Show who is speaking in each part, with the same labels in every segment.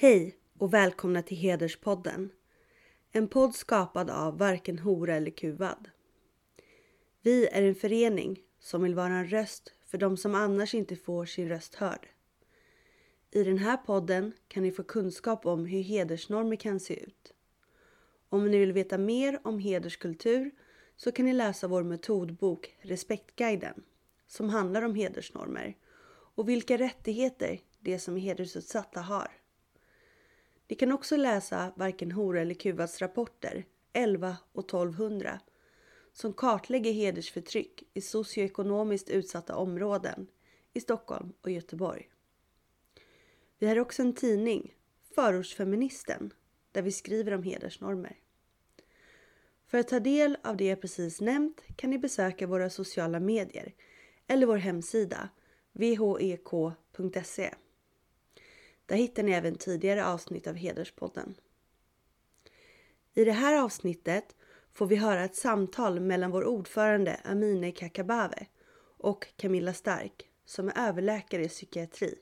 Speaker 1: Hej och välkomna till Hederspodden. En podd skapad av Varken hora eller kuvad. Vi är en förening som vill vara en röst för de som annars inte får sin röst hörd. I den här podden kan ni få kunskap om hur hedersnormer kan se ut. Om ni vill veta mer om hederskultur så kan ni läsa vår metodbok Respektguiden som handlar om hedersnormer och vilka rättigheter de som är hedersutsatta har. Ni kan också läsa Varken hora eller kuvas rapporter 11 och 1200 som kartlägger hedersförtryck i socioekonomiskt utsatta områden i Stockholm och Göteborg. Vi har också en tidning, Förortsfeministen, där vi skriver om hedersnormer. För att ta del av det jag precis nämnt kan ni besöka våra sociala medier eller vår hemsida whek.se. Där hittar ni även tidigare avsnitt av Hederspodden. I det här avsnittet får vi höra ett samtal mellan vår ordförande Amine Kakabave och Camilla Stark som är överläkare i psykiatri.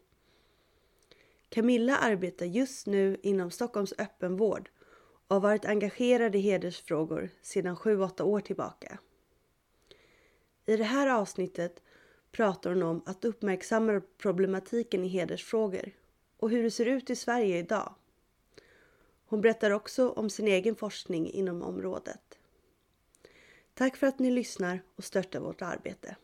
Speaker 1: Camilla arbetar just nu inom Stockholms öppenvård och har varit engagerad i hedersfrågor sedan 7-8 år tillbaka. I det här avsnittet pratar hon om att uppmärksamma problematiken i hedersfrågor och hur det ser ut i Sverige idag. Hon berättar också om sin egen forskning inom området. Tack för att ni lyssnar och stöttar vårt arbete.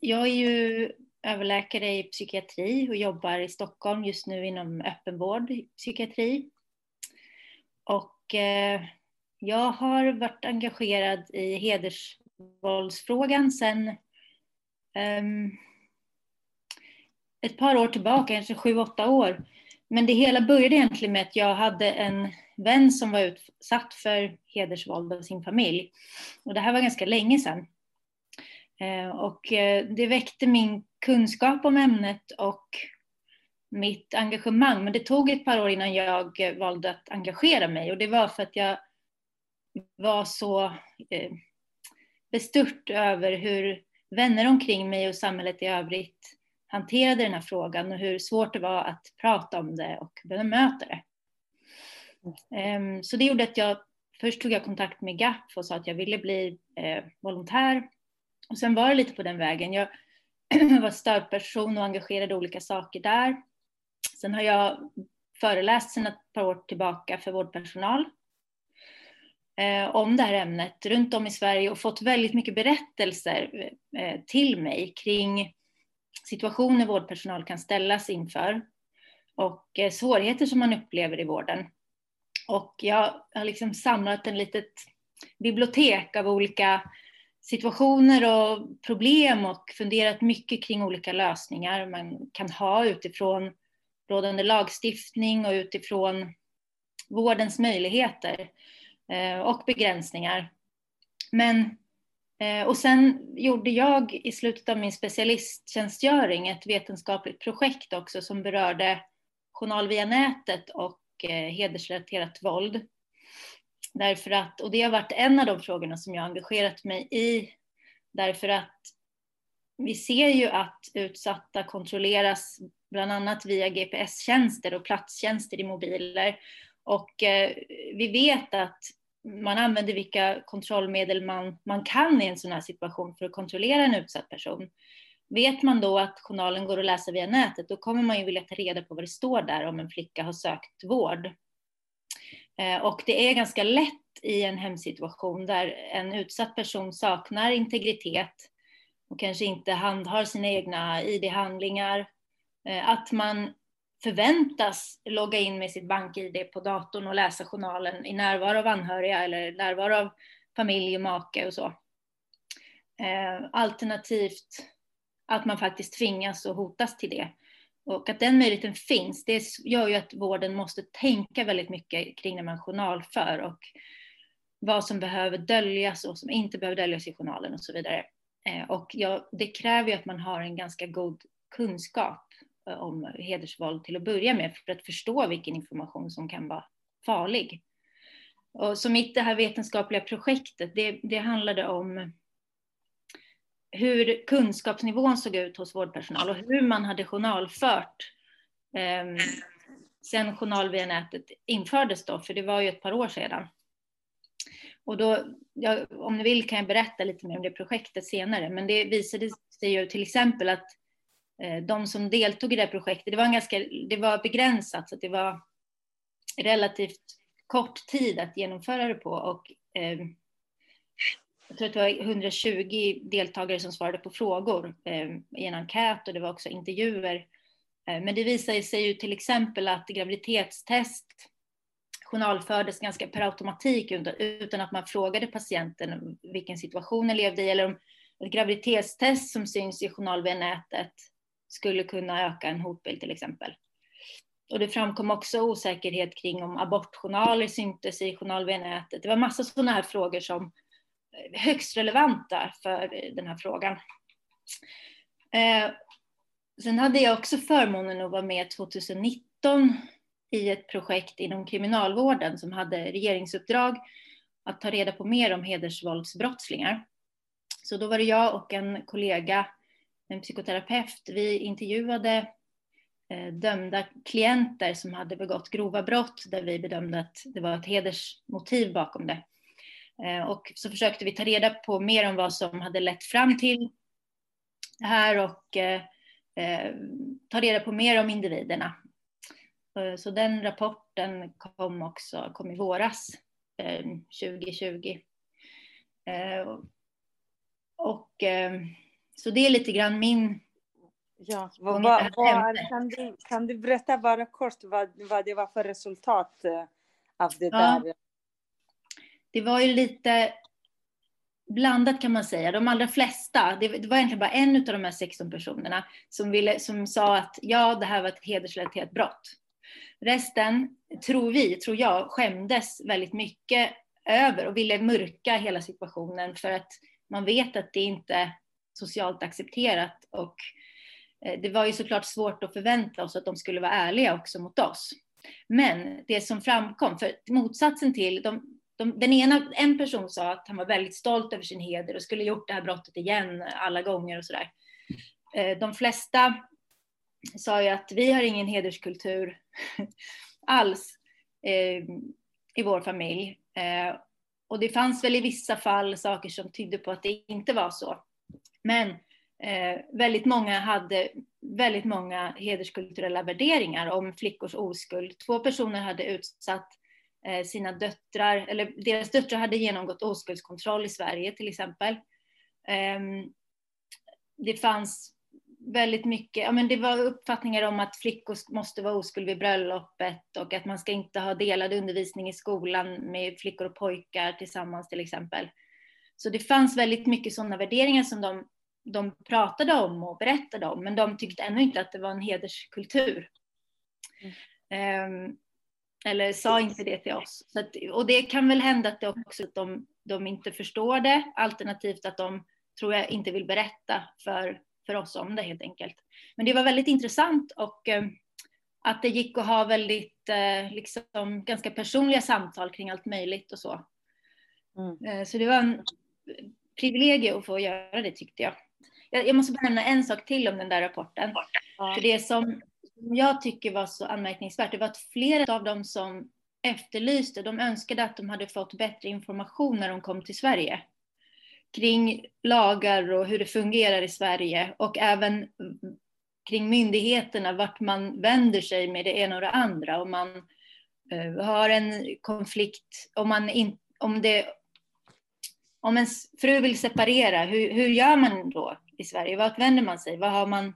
Speaker 2: Jag är ju överläkare i psykiatri och jobbar i Stockholm just nu inom öppenvård psykiatri. Och eh, jag har varit engagerad i hedersvåldsfrågan sedan um, ehm, ett par år tillbaka, kanske sju, åtta år. Men det hela började egentligen med att jag hade en vän som var utsatt för hedersvåld av sin familj. Och det här var ganska länge sedan. Eh, och eh, det väckte min kunskap om ämnet och mitt engagemang. Men det tog ett par år innan jag eh, valde att engagera mig och det var för att jag var så eh, bestört över hur vänner omkring mig och samhället i övrigt hanterade den här frågan och hur svårt det var att prata om det och bemöta det. Ehm, så det gjorde att jag först tog jag kontakt med GAP och sa att jag ville bli eh, volontär. Och sen var det lite på den vägen. Jag var stödperson och engagerade i olika saker där. Sen har jag föreläst sedan ett par år tillbaka för vårdpersonal Eh, om det här ämnet runt om i Sverige och fått väldigt mycket berättelser eh, till mig kring situationer vårdpersonal kan ställas inför och eh, svårigheter som man upplever i vården. Och jag har liksom samlat en litet bibliotek av olika situationer och problem och funderat mycket kring olika lösningar man kan ha utifrån rådande lagstiftning och utifrån vårdens möjligheter eh, Eh, och begränsningar. Men, eh, och sen gjorde jag i slutet av min specialisttjänstgöring ett vetenskapligt projekt också som berörde journal via nätet och eh, hedersrelaterat våld. Därför att, och det har varit en av de frågorna som jag engagerat mig i, därför att vi ser ju att utsatta kontrolleras bland annat via GPS-tjänster och platstjänster i mobiler. Och eh, vi vet att man använder vilka kontrollmedel man, man kan i en sån här situation för att kontrollera en utsatt person. Vet man då att journalen går att läsa via nätet, då kommer man ju vilja ta reda på vad det står där om en flicka har sökt vård. Eh, och det är ganska lätt i en hemsituation där en utsatt person saknar integritet och kanske inte handhar sina egna ID-handlingar, eh, att man förväntas logga in med sitt bank-ID på datorn och läsa journalen i närvaro av anhöriga eller närvaro av familj och make och så. Eh, alternativt att man faktiskt tvingas och hotas till det. Och att den möjligheten finns, det gör ju att vården måste tänka väldigt mycket kring när man journalför och vad som behöver döljas och som inte behöver döljas i journalen och så vidare. Eh, och ja, det kräver ju att man har en ganska god kunskap Eh, om hedersvåld till att börja med för att förstå vilken information som kan vara farlig. Och så mitt det här vetenskapliga projektet, det, det handlade om hur kunskapsnivån såg ut hos vårdpersonal och hur man hade journalfört eh, sen journal via nätet infördes då, för det var ju ett par år sedan. Och då, ja, om ni vill kan jag berätta lite mer om det projektet senare, men det visade sig ju till exempel att eh, Eh, de som deltog i det här projektet, det var, en ganska, det var begränsat, så det var relativt kort tid att genomföra det på och eh, jag tror att det var 120 deltagare som svarade på frågor eh, i en enkät och det var också intervjuer. Eh, men det visade sig ju till exempel att graviditetstest journalfördes ganska per automatik utan att man frågade patienten vilken situation den levde i eller om ett graviditetstest som syns i journal via nätet skulle kunna öka en hotbild till exempel. Och det framkom också osäkerhet kring om abortjournaler syntes i journal via nätet. Det var massa sådana här frågor som eh, högst relevanta för eh, den här frågan. Eh, sen hade jag också förmånen att vara med 2019 i ett projekt inom kriminalvården som hade regeringsuppdrag att ta reda på mer om hedersvåldsbrottslingar. Så då var det jag och en kollega, en psykoterapeut, vi intervjuade eh, dömda klienter som hade begått grova brott där vi bedömde att det var ett hedersmotiv bakom det. Eh, och så försökte vi ta reda på mer om vad som hade lett fram till det här och eh, eh ta reda på mer om individerna. Så den rapporten kom också kom i våras 2020. Och så det är lite grann min
Speaker 3: Ja, vad, vad, vad, kan, du, kan du berätta bara kort vad, vad det var för resultat av det ja. där
Speaker 2: det var ju lite blandat kan man säga. De allra flesta, det, var egentligen bara en av de här 16 personerna som, ville, som sa att ja, det här var ett hedersrelaterat brott. Resten, tror vi, tror jag, skämdes väldigt mycket över och ville mörka hela situationen för att man vet att det inte socialt accepterat och eh, det var ju såklart svårt att förvänta oss att de skulle vara ärliga också mot oss. Men det som framkom, för motsatsen till, de, de, den ena, en person sa att han var väldigt stolt över sin heder och skulle gjort det här brottet igen alla gånger och sådär. Eh, de flesta sa ju att vi har ingen hederskultur alls eh, i vår familj. Eh, och det fanns väl i vissa fall saker som tydde på att det inte var så. Men eh, väldigt många hade väldigt många hederskulturella värderingar om flickors oskuld. Två personer hade utsatt Eh, sina döttrar, eller deras döttrar hade genomgått oskuldskontroll i Sverige till exempel. Eh, det fanns väldigt mycket, ja men det var uppfattningar om att flickor måste vara oskuld vid bröllopet och att man ska inte ha delad undervisning i skolan med flickor och pojkar tillsammans till exempel. Så det fanns väldigt mycket sådana värderingar som de, de pratade om och berättade om, men de tyckte ännu inte att det var en hederskultur. Mm. Um, eller sa inte det till oss. Att, och det kan väl hända att det också att de, de inte förstår det, alternativt att de, tror jag, inte vill berätta för, för oss om det helt enkelt. Men det var väldigt intressant och eh, att det gick att ha väldigt, eh, liksom, ganska personliga samtal kring allt möjligt och så. Mm. Eh, så det var en privilegium att få göra det tyckte jag. Jag, jag måste bara nämna en sak till om den där rapporten. Ja. För det som jag tycker var så anmärkningsvärt, det var att flera av dem som efterlyste, de önskade att de hade fått bättre information när de kom till Sverige. Kring lagar och hur det fungerar i Sverige och även kring myndigheterna, vart man vänder sig med det ena och det andra. Om man uh, har en konflikt, om, man in, om, det, om ens fru vill separera, hur, hur gör man då i Sverige? Vart vänder man sig? Vad har man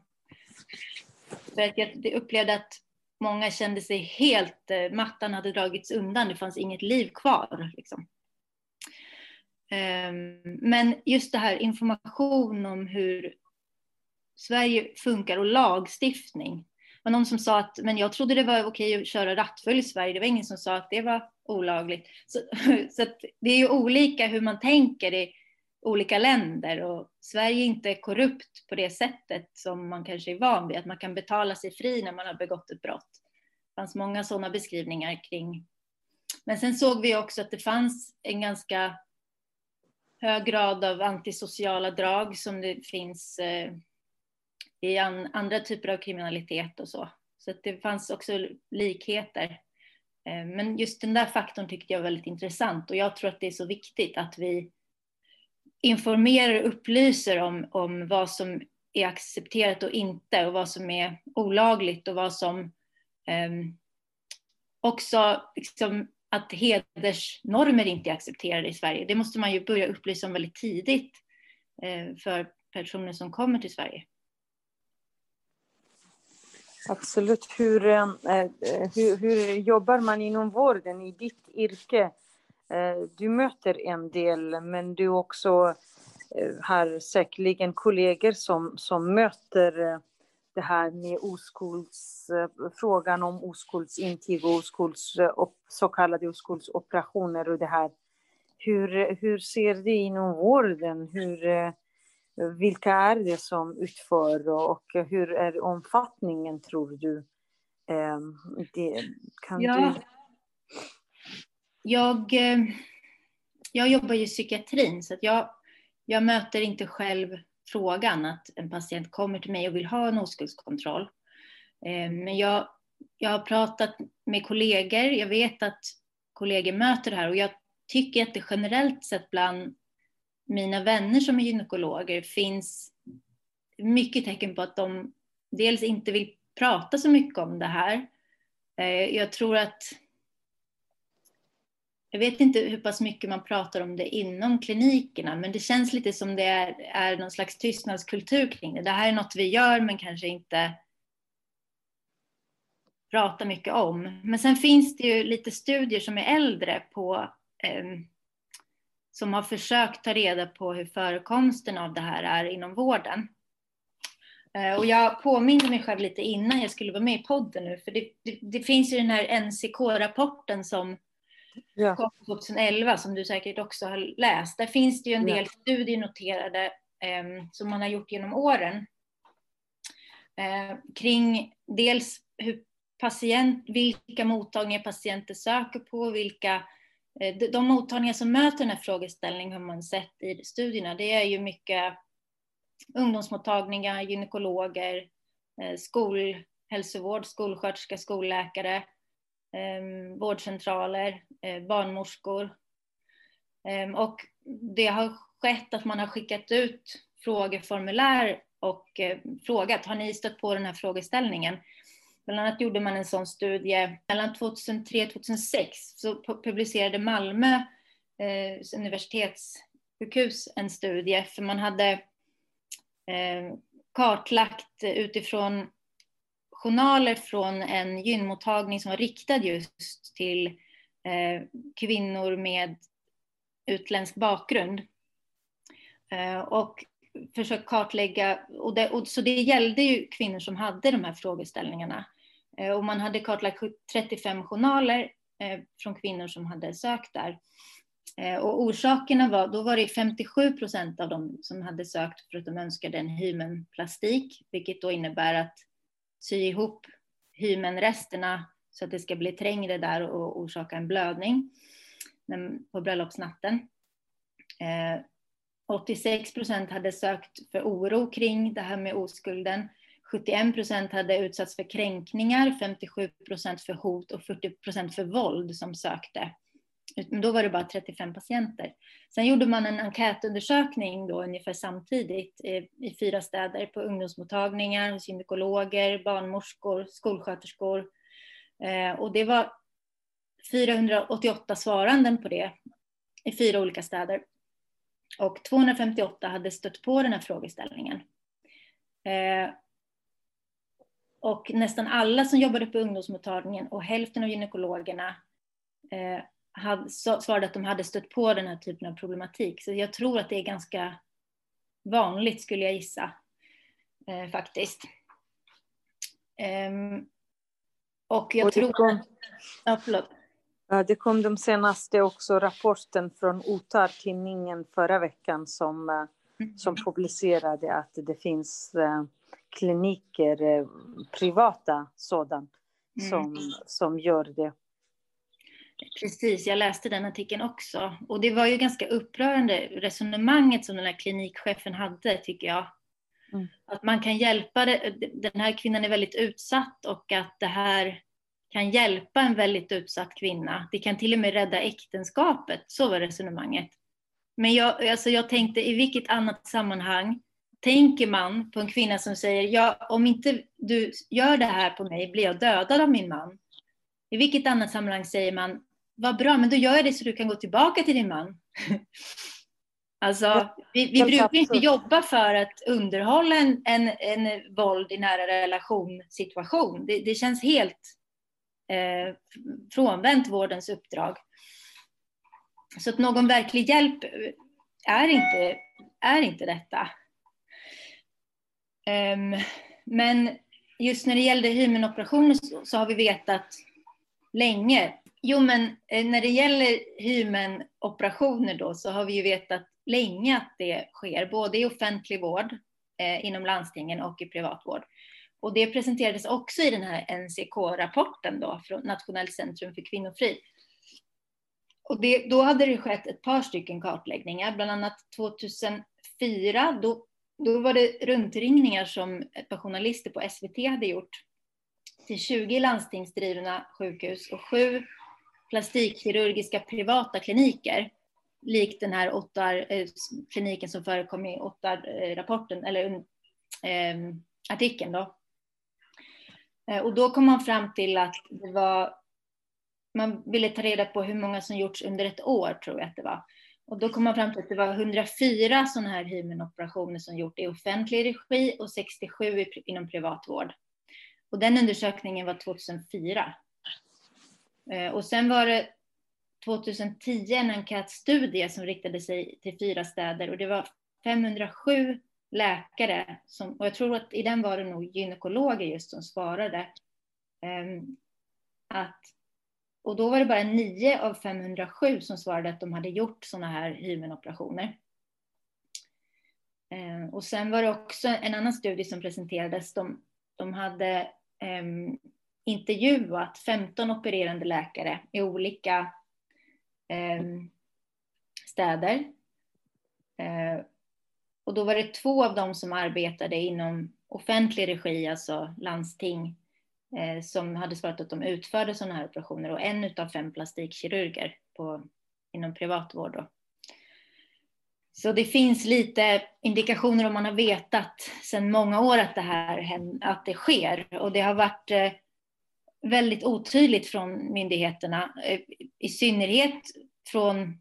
Speaker 2: för att jag upplevde att många kände sig helt, eh, mattan hade dragits undan, det fanns inget liv kvar. Liksom. Ehm, men just det här information om hur Sverige funkar och lagstiftning. Det var någon som sa att men jag trodde det var okej att köra rattfull i Sverige. Det var ingen som sa att det var olagligt. Så, så det är ju olika hur man tänker i olika länder och Sverige är inte korrupt på det sättet som man kanske är van vid, att man kan betala sig fri när man har begått ett brott. Det fanns många sådana beskrivningar kring Men sen såg vi också att det fanns en ganska hög grad av antisociala drag som det finns eh, i andra typer av kriminalitet och så. Så det fanns också likheter. Eh, men just den där faktorn tyckte jag var väldigt intressant och jag tror att det är så viktigt att vi informerar och upplyser om, om vad som är accepterat och inte och vad som är olagligt och vad som eh, också liksom, att hedersnormer inte är accepterade i Sverige. Det måste man ju börja upplysa om väldigt tidigt eh, för personer som kommer till Sverige.
Speaker 3: Absolut. Hur, eh, eh hur, hur, jobbar man inom vården i ditt yrke? Eh, du möter en del, men du också eh, har säkerligen kollegor som, som möter det här med oskulds, frågan om oskuldsintyg och oskulds, så kallade oskuldsoperationer och det här. Hur, hur ser det inom vården? Hur, vilka är det som utför och hur är omfattningen tror du? Det, kan
Speaker 2: ja. du... Jag, eh, jag jobbar ju i psykiatrin så att jag, jag möter inte själv frågan att en patient kommer till mig och vill ha en oskuldskontroll. Eh, men jag, jag har pratat med kollegor, jag vet att kollegor möter det här och jag tycker att det generellt sett bland mina vänner som är gynekologer finns mycket tecken på att de dels inte vill prata så mycket om det här. Eh, jag tror att jag vet inte hur pass mycket man pratar om det inom klinikerna, men det känns lite som det är, är någon slags tystnadskultur kring det. Det här är något vi gör, men kanske inte pratar mycket om. Men sen finns det ju lite studier som är äldre på eh, som har försökt ta reda på hur förekomsten av det här är inom vården. Eh, och jag påminner mig själv lite innan jag skulle vara med i podden nu, för det, det, det finns ju den här NCK-rapporten som ja. kom 2011, som du säkert också har läst. Där finns det ju en del ja. studier noterade eh, som man har gjort genom åren eh, kring dels hur patient, vilka mottagningar patienter söker på, vilka Eh, de mottagningar som möter den här frågeställningen har man sett i studierna. Det är ju mycket ungdomsmottagningar, gynekologer, eh, skolhälsovård, skolsköterska, skolläkare, Ehm, vårdcentraler, eh, barnmorskor. Ehm, och det har skett att man har skickat ut frågeformulär och eh, frågat, har ni stött på den här frågeställningen? Bland annat gjorde man en sån studie mellan 2003 och 2006 så publicerade Malmö eh, universitetssjukhus en studie för man hade eh, kartlagt utifrån journaler från en gynmottagning som var riktad just till eh, kvinnor med utländsk bakgrund. Eh, och försökt kartlägga, och, det, och så det gällde ju kvinnor som hade de här frågeställningarna. Eh, och man hade kartlagt 35 journaler eh, från kvinnor som hade sökt där. Eh, och orsakerna var, då var det 57 procent av dem som hade sökt för att de önskade en hymenplastik, vilket då innebär att sy ihop hymenresterna så att det ska bli trängre där och orsaka en blödning på bröllopsnatten. Eh, 86 procent hade sökt för oro kring det här med oskulden 71 procent hade utsatts för kränkningar, 57 procent för hot och 40 procent för våld som sökte. Men då var det bara 35 patienter. Sen gjorde man en enkätundersökning då ungefär samtidigt eh, i fyra städer på ungdomsmottagningar, hos gynekologer, barnmorskor, skolsköterskor. Eh, och det var 488 svaranden på det i fyra olika städer. Och 258 hade stött på den här frågeställningen. Eh, och nästan alla som jobbade på ungdomsmottagningen och hälften av gynekologerna hade, svarade att de hade stött på den här typen av problematik. Så jag tror att det är ganska vanligt skulle jag gissa eh, faktiskt. Um, och jag och tror... Kom, ja, förlåt.
Speaker 3: Det kom de senaste också rapporten från OTAR, tidningen förra veckan som, eh, mm. som publicerade att det finns eh, kliniker, eh, privata sådana, mm. som, som gör det.
Speaker 2: Precis, jag läste den artikeln också. Och det var ju ganska upprörande resonemanget som den här klinikchefen hade, tycker jag. Mm. Att man kan hjälpa, det, den här kvinnan är väldigt utsatt och att det här kan hjälpa en väldigt utsatt kvinna. Det kan till och med rädda äktenskapet, så var resonemanget. Men jag, alltså jag tänkte, i vilket annat sammanhang tänker man på en kvinna som säger, ja, om inte du gör det här på mig blir jag dödad av min man. I vilket annat sammanhang säger man, vad bra, men då gör jag det så du kan gå tillbaka till din man. alltså, vi, vi brukar inte jobba för att underhålla en, en, en våld i nära relation situation. Det, det känns helt eh, frånvänt vårdens uppdrag. Så att någon verklig hjälp är inte, är inte detta. Um, men just när det gällde hymenoperationer så, så har vi vetat länge. Jo, men eh, när det gäller hymenoperationer då så har vi ju vetat länge att det sker, både i offentlig vård eh, inom landstingen och i privatvård. Och det presenterades också i den här NCK-rapporten då från Nationellt centrum för kvinnofrid. Och det, då hade det skett ett par stycken kartläggningar, bland annat 2004. Då, då var det runtringningar som ett par journalister på SVT hade gjort till 20 landstingsdrivna sjukhus och sju plastikkirurgiska privata kliniker, likt den här Ottar-kliniken eh, som förekom i Ottar-rapporten, eh, eller eh, artikeln då. Eh, och då kom man fram till att det var, man ville ta reda på hur många som gjorts under ett år, tror jag att det var. Och då kom man fram till att det var 104 sådana här hymenoperationer som gjort i offentlig regi och 67 inom privatvård. Och den undersökningen var 2004. Eh, och sen var det 2010 en enkätstudie som riktade sig till fyra städer. Och det var 507 läkare, som, och jag tror att i den var det nog gynekologer just som svarade, ehm, att, och då var det bara 9 av 507 som svarade att de hade gjort sådana här hymenoperationer. Ehm, och sen var det också en annan studie som presenterades, de, de hade um, intervjuat 15 opererande läkare i olika ehm, städer. Eh, och då var det två av dem som arbetade inom offentlig regi, alltså landsting, eh, som hade svarat att de utförde sådana här operationer och en av fem plastikkirurger på, inom privatvård. Då. Så det finns lite indikationer om man har vetat sedan många år att det här att det sker och det har varit eh, väldigt otydligt från myndigheterna, eh, i synnerhet från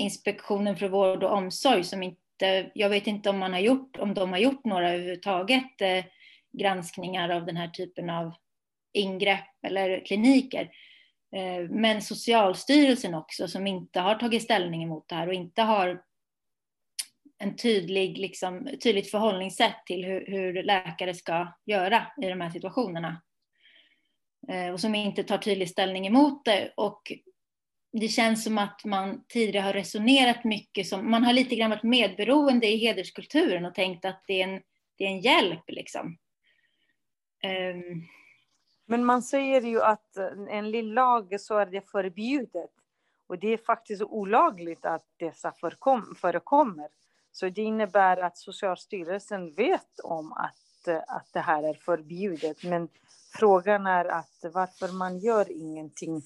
Speaker 2: Inspektionen för vård och omsorg som inte jag vet inte om, man har gjort, om de har gjort några överhuvudtaget eh, granskningar av den här typen av ingrepp eller kliniker. Eh, men Socialstyrelsen också som inte har tagit ställning emot det här och inte har en tydlig, liksom, tydligt förhållningssätt till hur, hur läkare ska göra i de här situationerna. Eh, och som inte tar tydlig ställning emot det. Och det känns som att man tidigare har resonerat mycket som, man har lite grann varit medberoende i hederskulturen och tänkt att det är en, det är en hjälp liksom. Um.
Speaker 3: Men man säger ju att enligt lag så är det förbjudet. Och det är faktiskt olagligt att dessa förekom, förekommer. Så det innebär att Socialstyrelsen vet om att, att det här är förbjudet. Men frågan är att varför man gör ingenting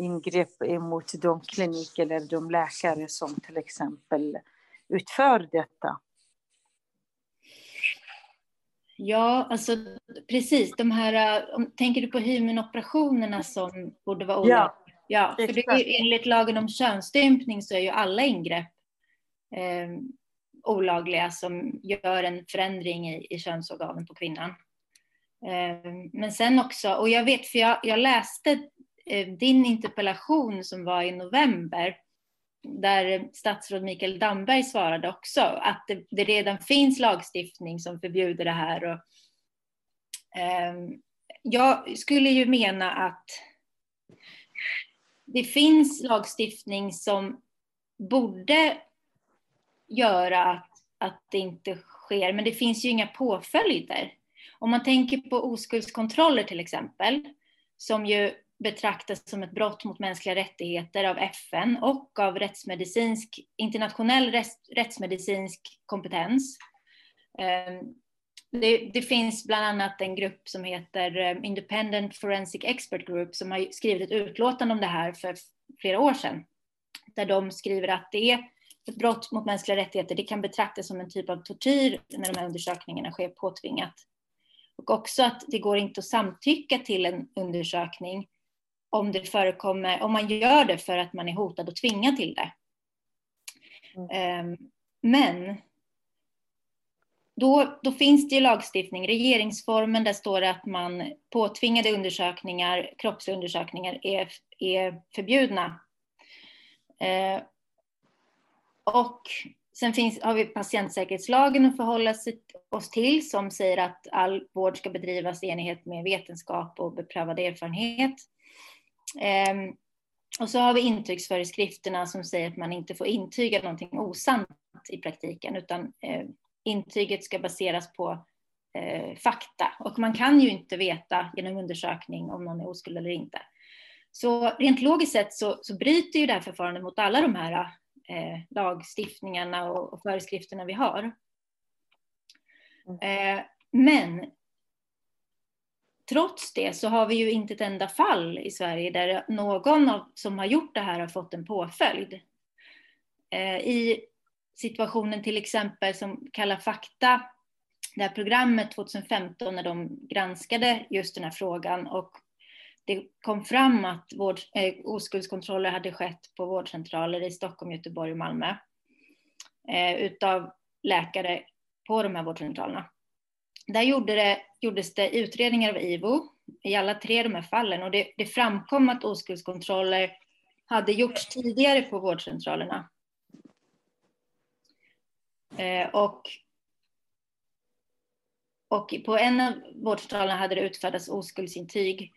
Speaker 3: ingrepp mot de kliniker eller de läkare som till exempel utför detta?
Speaker 2: Ja, alltså precis. De här, tänker du på hymenoperationerna som borde vara olagliga? Ja, ja för det är, enligt lagen om könsstympning så är ju alla ingrepp eh, olagliga som gör en förändring i, i könsorganen på kvinnan. Ehm, men sen också, och jag vet för jag, jag läste eh, din interpellation som var i november, där statsråd Mikael Damberg svarade också att det, det redan finns lagstiftning som förbjuder det här. Och, eh, jag skulle ju mena att det finns lagstiftning som borde göra att, att det inte sker, men det finns ju inga påföljder. Om man tänker på oskuldskontroller till exempel, som ju betraktas som ett brott mot mänskliga rättigheter av FN och av rättsmedicinsk, internationell rättsmedicinsk kompetens. Ehm, det, det, finns bland annat en grupp som heter ehm, Independent Forensic Expert Group som har skrivit ett utlåtande om det här för flera år sedan. Där de skriver att det är ett brott mot mänskliga rättigheter. Det kan betraktas som en typ av tortyr när de här undersökningarna sker påtvingat. Och också att det går inte att samtycka till en undersökning om det förekommer, om man gör det för att man är hotad och tvingad till det. Mm. Men då, då, finns det ju lagstiftning, regeringsformen, där står det att man påtvingade undersökningar, kroppsundersökningar är, är förbjudna. Eh, och sen finns, har vi patientsäkerhetslagen att förhålla oss till som säger att all vård ska bedrivas i enlighet med vetenskap och beprövad erfarenhet. Ehm, och så har vi intygsföreskrifterna som säger att man inte får intyga någonting osant i praktiken utan eh, intyget ska baseras på eh, fakta och man kan ju inte veta genom undersökning om någon är oskuld eller inte. Så rent logiskt sett så, så bryter ju det här förfarandet mot alla de här eh, lagstiftningarna och, och, föreskrifterna vi har. Eh, men trots det så har vi ju inte ett enda fall i Sverige där någon av, som har gjort det här har fått en påföljd. Eh, I situationen till exempel som Kalla fakta, det här programmet 2015 när de granskade just den här frågan och det kom fram att vård, eh, oskuldskontroller hade skett på vårdcentraler i Stockholm, Göteborg och Malmö eh, utav läkare på de här vårdcentralerna. Där gjorde det, gjordes det utredningar av IVO i alla tre de här fallen och det, det framkom att oskuldskontroller hade gjorts tidigare på vårdcentralerna Eh, och, och på en av vårdcentralerna hade det utfärdats oskuldsintyg.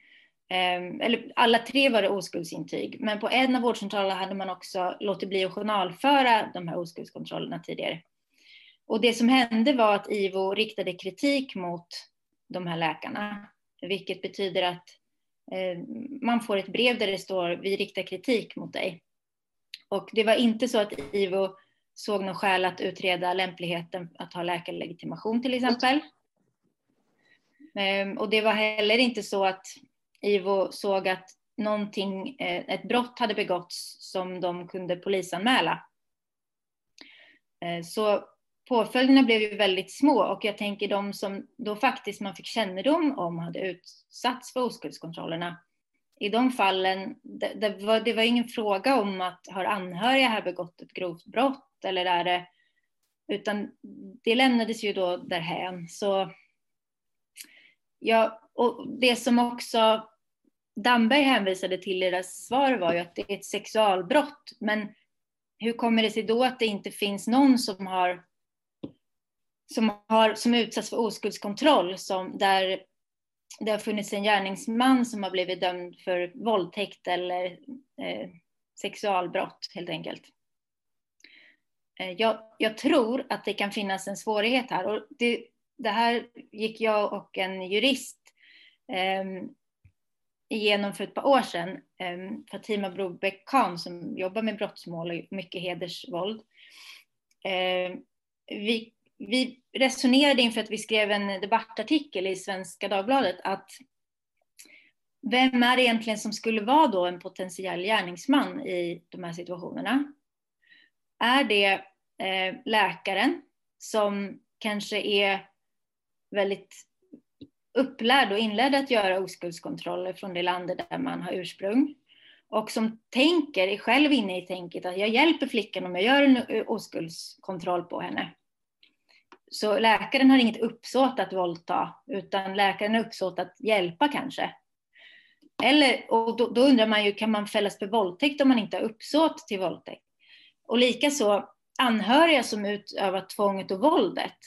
Speaker 2: Ehm, eller alla tre var det oskuldsintyg, men på en av vårdcentralerna hade man också låtit bli att journalföra de här oskuldskontrollerna tidigare. Och det som hände var att IVO riktade kritik mot de här läkarna, vilket betyder att ehm, man får ett brev där det står vi riktar kritik mot dig. Och det var inte så att IVO såg någon skäl att utreda lämpligheten att ha läkarlegitimation till exempel. Ehm, och det var heller inte så att IVO såg att någonting, eh, ett brott hade begåtts som de kunde polisanmäla. Eh, så påföljderna blev ju väldigt små och jag tänker de som då faktiskt man fick kännedom om hade utsatts för oskuldskontrollerna. I de fallen, det, det, var, det var ingen fråga om att har anhöriga här begått ett grovt brott eller är det, utan det lämnades ju då därhän. Så ja, och det som också Damberg hänvisade till i deras svar var ju att det är ett sexualbrott. Men hur kommer det sig då att det inte finns någon som har som, har, som utsatts för oskuldskontroll som där det har funnits en gärningsman som har blivit dömd för våldtäkt eller eh, sexualbrott helt enkelt. Eh, jag, jag, tror att det kan finnas en svårighet här. Och det, det här gick jag och en jurist eh, igenom för ett par år sedan. Ehm, Fatima Brobeck Khan som jobbar med brottsmål och mycket hedersvåld. Ehm, vi, vi resonerade inför att vi skrev en debattartikel i Svenska Dagbladet att vem är det egentligen som skulle vara då en potentiell gärningsman i de här situationerna? Är det eh, läkaren som kanske är väldigt upplärd och inledd att göra oskuldskontroller från det landet där man har ursprung och som tänker, är själv inne i tänket att jag hjälper flickan om jag gör en oskuldskontroll på henne. Så läkaren har inget uppsåt att våldta, utan läkaren har uppsåt att hjälpa kanske. Eller, och då, då undrar man ju, kan man fällas för våldtäkt om man inte har uppsåt till våldtäkt? Och likaså anhöriga som utövar tvånget och våldet.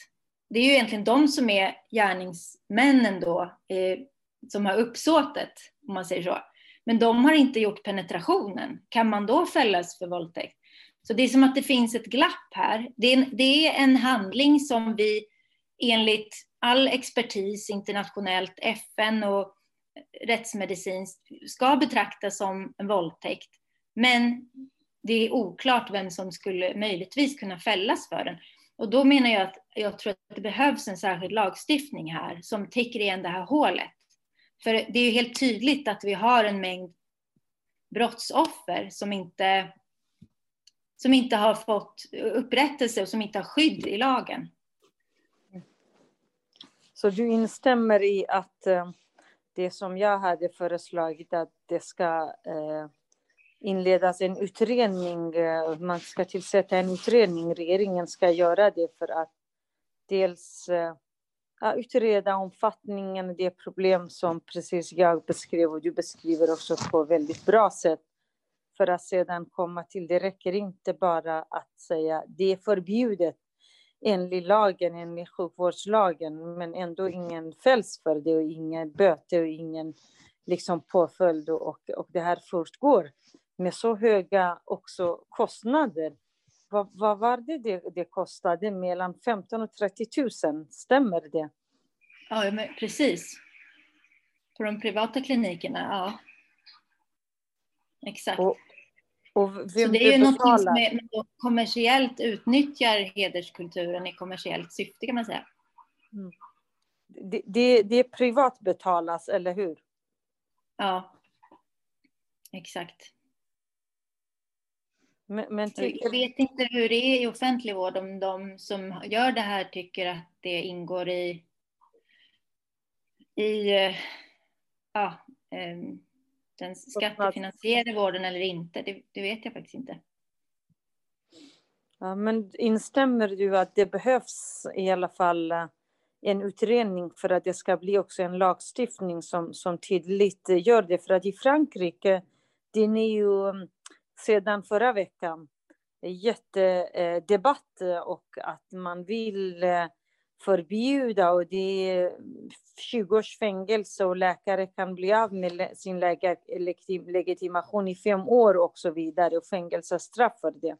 Speaker 2: Det är ju egentligen de som är gärningsmännen då, eh, som har uppsåtet, om man säger så. Men de har inte gjort penetrationen. Kan man då fällas för våldtäkt? Så det är som att det finns ett glapp här. Det är, det är en handling som vi enligt all expertis internationellt, FN och rättsmedicinskt ska betraktas som en våldtäkt. Men det är oklart vem som skulle möjligtvis kunna fällas för den. Och då menar jag att jag tror att det behövs en särskild lagstiftning här som täcker igen det här hålet. För det är ju helt tydligt att vi har en mängd brottsoffer som inte, som inte har fått upprättelse och som inte har skydd i lagen.
Speaker 3: Så du instämmer i att eh, det som jag hade föreslagit att det ska eh, inledas en utredning, eh, man ska tillsätta en utredning, regeringen ska göra det för att dels eh, ja, utreda omfattningen, det problem som precis jag beskrev och du beskriver också på väldigt bra sätt. För att sedan komma till, det räcker inte bara att säga det är förbjudet enligt lagen, enligt sjukvårdslagen, men ändå ingen fälls för det och ingen böter och ingen liksom påföljd och, och det här fortgår med så höga också kostnader. Vad, vad var det, det det kostade? Mellan 15 och 30 000, stämmer det?
Speaker 2: Ja, precis. På de privata klinikerna, ja. Exakt. Och, och så det är ju något som är, kommersiellt utnyttjar hederskulturen i kommersiellt syfte kan man säga.
Speaker 3: Mm. Det, det, det privat betalas, eller hur?
Speaker 2: Ja, exakt.
Speaker 3: Men, men
Speaker 2: till... Jag vet inte hur det är i offentlig vård, om de som gör det här tycker att det ingår i, i ja, um, den skattefinansierade vården eller inte, det, det, vet jag faktiskt inte.
Speaker 3: Ja, men instämmer du att det behövs i alla fall eh, en utredning för att det ska bli också en lagstiftning som, som tydligt gör det? För att i Frankrike, den är ju sedan förra veckan jättedebatt eh, eh, och att man vill eh, förbjuda och det är 20 års fängelse och läkare kan bli av med sin legitimation i fem år och så vidare och fängelsestraff för det.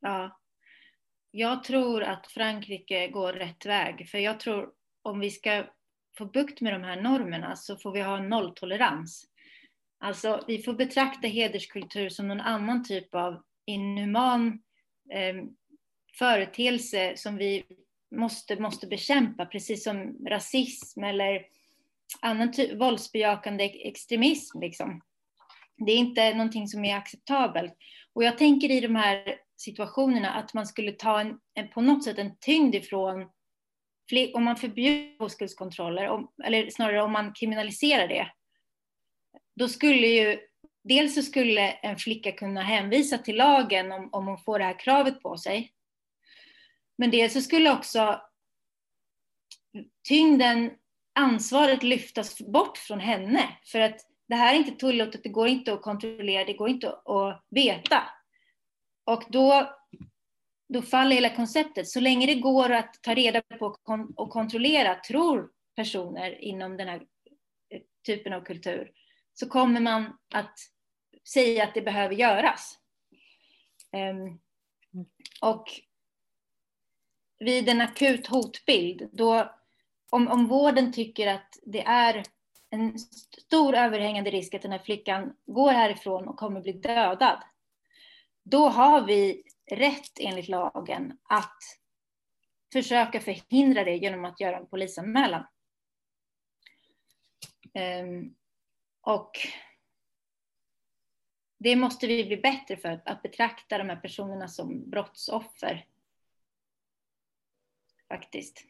Speaker 2: Ja, jag tror att Frankrike går rätt väg, för jag tror om vi ska få bukt med de här normerna så får vi ha nolltolerans. Alltså, vi får betrakta hederskultur som någon annan typ av inhuman eh, företeelse som vi måste, måste bekämpa, precis som rasism eller annan typ, våldsbejakande extremism. Liksom. Det är inte någonting som är acceptabelt. Och jag tänker i de här situationerna att man skulle ta en, en på något sätt en tyngd ifrån om man förbjuder oskuldskontroller, eller snarare om man kriminaliserar det, då skulle ju dels så skulle en flicka kunna hänvisa till lagen om, om hon får det här kravet på sig. Men dels så skulle också tyngden, ansvaret lyftas bort från henne. För att det här är inte tillåtet, det går inte att kontrollera, det går inte att veta. Och då, då faller hela konceptet. Så länge det går att ta reda på och kontrollera, tror personer inom den här eh, typen av kultur, så kommer man att säga att det behöver göras. Ehm, och vid en akut hotbild, då, om, om vården tycker att det är en stor överhängande risk att den här flickan går härifrån och kommer bli dödad, då har vi rätt enligt lagen att försöka förhindra det genom att göra en polisanmälan. Um, och det måste vi bli bättre för, att, betrakta de här personerna som brottsoffer. Faktiskt.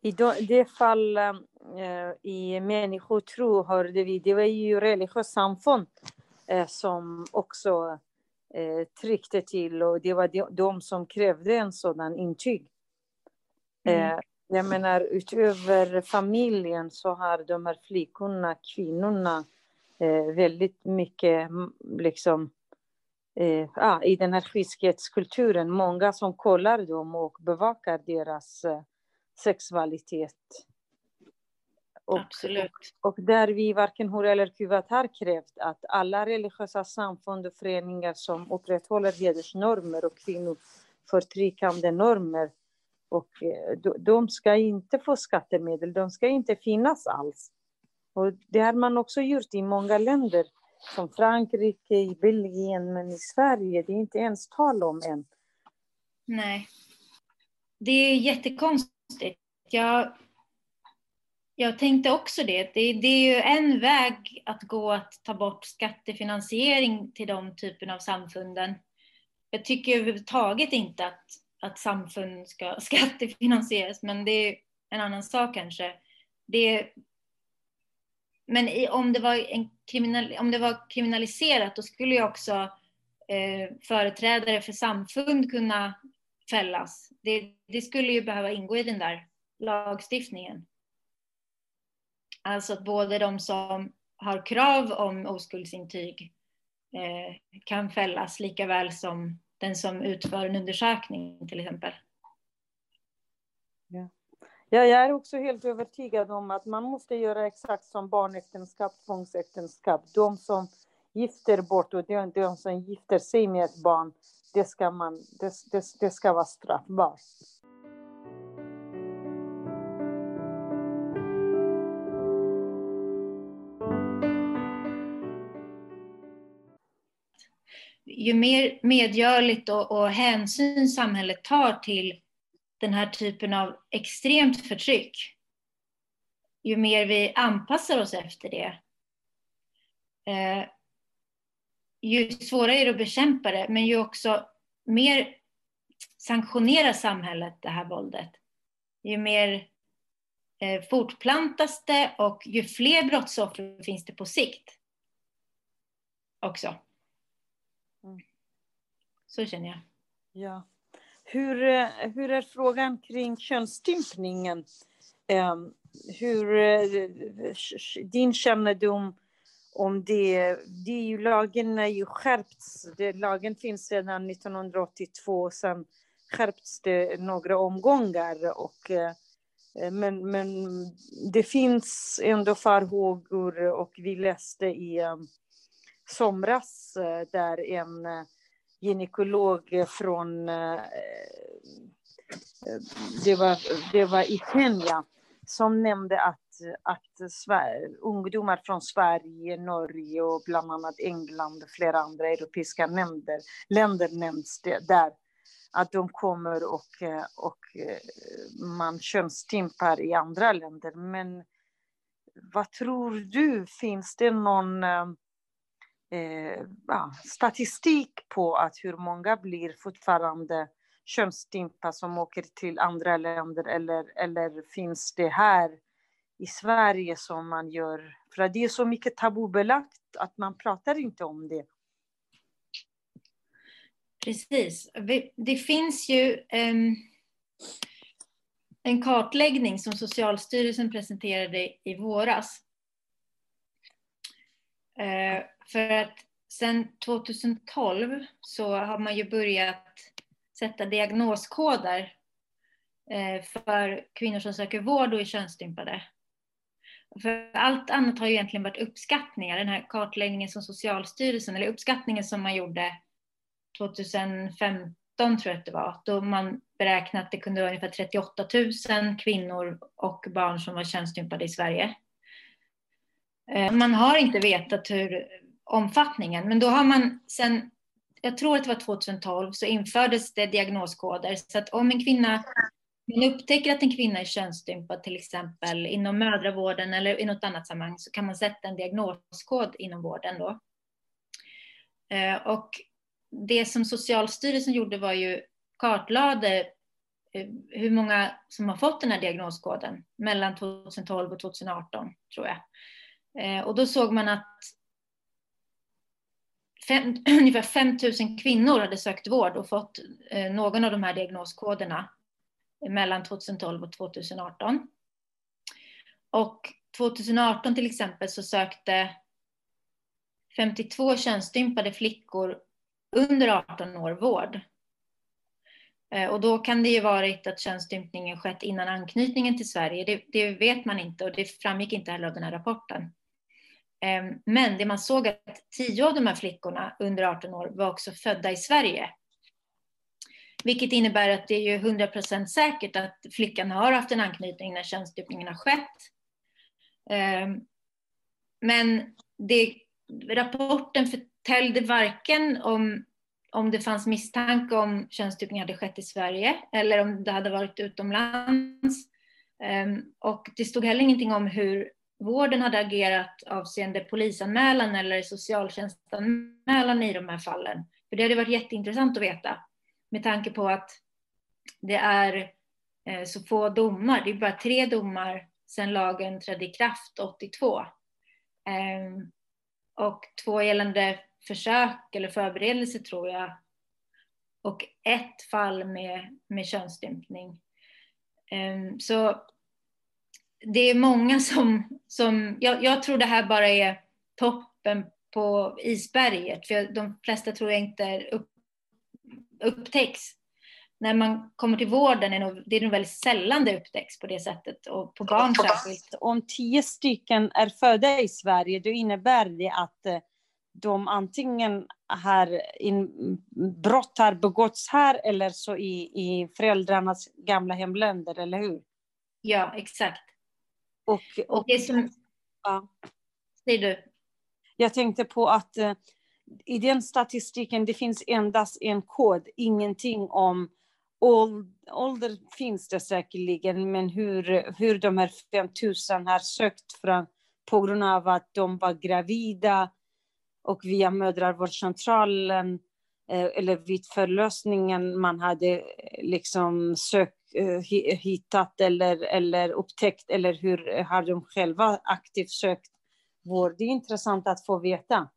Speaker 3: I det fall äh, i människotro hörde vi, det var ju religiösa samfund äh, som också äh, tryckte till och det var de, de som krävde en sådan intyg. Mm. Jag menar, utöver familjen så har de här flickorna, kvinnorna, eh, väldigt mycket liksom, eh, ah, i den här skyddskulturen. Många som kollar dem och bevakar deras eh, sexualitet.
Speaker 2: Och, Absolut.
Speaker 3: Och, och, där vi varken hur eller kuvat har krävt att alla religiösa samfund och föreningar som upprätthåller hedersnormer och kvinnoförtryckande normer och eh, de ska inte få skattemedel, de ska inte finnas alls. Och det har man också gjort i många länder, som Frankrike, i Belgien, men i Sverige, det är inte ens tal om än.
Speaker 2: Nej. Det är jättekonstigt. Jag, jag tänkte också det. det. Det är ju en väg att gå att ta bort skattefinansiering till de typerna av samfunden. Jag tycker överhuvudtaget inte att, att samfund ska skattefinansieras, men det är en annan sak kanske. Det, men i, om, det var en kriminal, om det var kriminaliserat, då skulle ju också eh, företrädare för samfund kunna fällas. Det, det skulle ju behöva ingå i den där lagstiftningen. Alltså att både de som har krav om oskuldsintyg eh, kan fällas lika väl som den som utför en undersökning till exempel.
Speaker 3: Ja. ja, jag är också helt övertygad om att man måste göra exakt som barnäktenskap, tvångsäktenskap. De som gifter bort och de, de som gifter sig med ett barn, det ska, man, det, det, det ska vara straffbart.
Speaker 2: Ju mer medgörligt och, och hänsyn samhället tar till den här typen av extremt förtryck, ju mer vi anpassar oss efter det, eh, ju svårare är det att bekämpa det, men ju också mer sanktionerar samhället det här våldet, ju mer eh, fortplantas det och ju fler brottsoffer finns det på sikt också. Så känner jag.
Speaker 3: Ja. Hur, eh, hur är frågan kring könsstympningen? Ehm, hur, eh, din kännedom om det, det är ju, lagen är ju skärpts. Det, lagen finns sedan 1982, sen skärpts det några omgångar. Och, eh, men, men det finns ändå farhågor och vi läste i somras där en eh, gynekolog från eh, eh, det var, det var i Kenya som nämnde att, att Sverige, ungdomar från Sverige, Norge och bland annat England och flera andra europeiska länder, länder nämns det där. Att de kommer och, eh, och man könsstympar i andra länder. Men vad tror du, finns det någon eh, ja, statistik på att hur många blir fortfarande könsstympade som åker till andra länder eller, eller finns det här i Sverige som man gör? För det är så mycket tabubelagt att man pratar inte om det.
Speaker 2: Precis. Det finns ju ehm, en kartläggning som Socialstyrelsen presenterade i våras. Eh, för att sen 2012 så har man ju börjat sätta diagnoskoder eh, för kvinnor som söker vård och är könsstympade. För allt annat har ju egentligen varit uppskattningar. Den här kartläggningen som Socialstyrelsen, eller uppskattningen som man gjorde 2015 tror jag att det var, då man beräknade att det kunde vara ungefär 38 000 kvinnor och barn som var könsstympade i Sverige. Eh, man har inte vetat hur omfattningen. Men då har man sen, jag tror att det var 2012, så infördes det diagnoskoder. Så att om en kvinna, man upptäcker att en kvinna är könsstympad till exempel inom mödravården eller i något annat sammanhang så kan man sätta en diagnoskod inom vården då. Eh, och det som Socialstyrelsen gjorde var ju kartlade eh, hur många som har fått den här diagnoskoden mellan 2012 och 2018 tror jag. Eh, och då såg man att fem, ungefär 5 000 kvinnor hade sökt vård och fått eh, någon av de här diagnoskoderna mellan 2012 och 2018. Och 2018 till exempel så sökte 52 könsstympade flickor under 18 år vård. Eh, och då kan det ju varit att könsstympningen skett innan anknytningen till Sverige. Det, det, vet man inte och det framgick inte heller av den här rapporten. Ehm, men det man såg att tio av de här flickorna under 18 år var också födda i Sverige. vilket innebär att det är ju 100% säkert att flickan har haft en anknytning när könsstympningen har skett. Ehm, men det, rapporten förtällde varken om, om det fanns misstanke om könsstympning hade skett i Sverige eller om det hade varit utomlands. Ehm, och det stod heller ingenting om hur vården hade agerat avseende polisanmälan eller socialtjänstanmälan i de här fallen. För det hade varit jätteintressant att veta med tanke på att det är eh, så få domar. Det är bara tre domar sedan lagen trädde i kraft 82. Ehm, och två gällande försök eller förberedelse tror jag. Och ett fall med, med könsstympning. Ehm, så det är många som, som jag, jag, tror det här bara är toppen på isberget, för de flesta tror jag inte upp, upptäcks. När man kommer till vården är nog, det är nog väldigt sällan det upptäcks på det sättet, och på barn särskilt.
Speaker 3: Om tio stycken är födda i Sverige, då innebär det att eh, de antingen har in, brott har begåtts här eller så i, i föräldrarnas gamla hemländer, eller hur?
Speaker 2: Ja, exakt.
Speaker 3: Och, och, och det som...
Speaker 2: Ja. Säger du?
Speaker 3: Jag tänkte på att uh, i den statistiken det finns endast en kod, ingenting om ålder finns det säkerligen, men hur, hur de här 5000 har sökt från, på grund av att de var gravida och via mödravårdscentralen eh, eller vid förlösningen man hade eh, liksom sökt Eh, Eh, hittat eller, eller upptäckt eller hur eh, har de själva aktivt sökt vård? Det är intressant att få veta.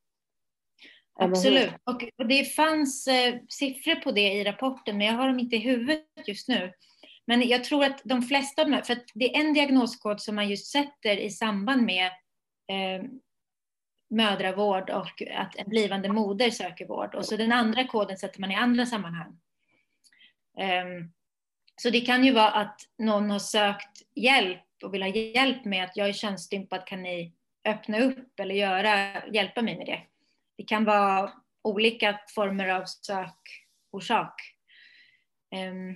Speaker 2: Absolut, och det fanns eh, siffror på det i rapporten, men jag har dem inte i huvudet just nu. Men jag tror att de flesta av de här, för att det är en diagnoskod som man just sätter i samband med eh, mödravård och att en blivande moder söker vård. Och så den andra koden sätter man i andra sammanhang. Um, så det kan ju vara att någon har sökt hjälp och vill ha hjälp med att jag är könsstympad, kan ni öppna upp eller göra, hjälpa mig med det? Det kan vara olika former av sökorsak. Um,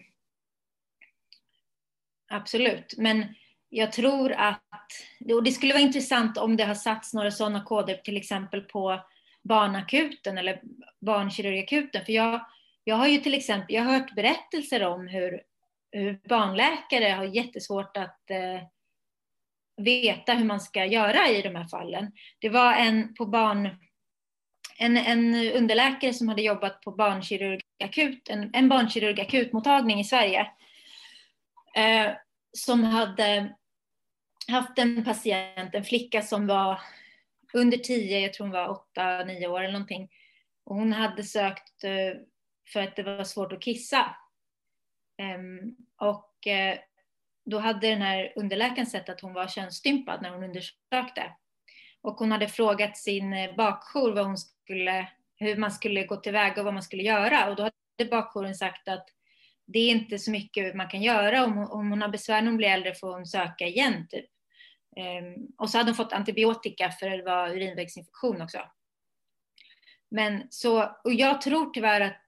Speaker 2: absolut, men jag tror att, och det skulle vara intressant om det har satts några sådana koder till exempel på barnakuten eller barnkirurgakuten, för jag, jag har ju till exempel, jag har hört berättelser om hur Eh, barnläkare har jättesvårt att eh, veta hur man ska göra i de här fallen. Det var en på barn, en, en underläkare som hade jobbat på barnkirurgakut, en, en barnkirurgakutmottagning i Sverige, eh, som hade haft en patient, en flicka som var under tio, jag tror hon var åtta, nio år eller någonting. Och hon hade sökt eh, för att det var svårt att kissa. Ehm, och eh, då hade den här underläkaren sett att hon var könsstympad när hon undersökte. Och hon hade frågat sin eh, bakjour vad hon skulle, hur man skulle gå tillväga och vad man skulle göra. Och då hade bakjouren sagt att det är inte så mycket man kan göra. Om, om hon har besvär när hon blir äldre får hon söka igen. Typ. Ehm, och så hade hon fått antibiotika för det var urinvägsinfektion också. Men så, och jag tror tyvärr att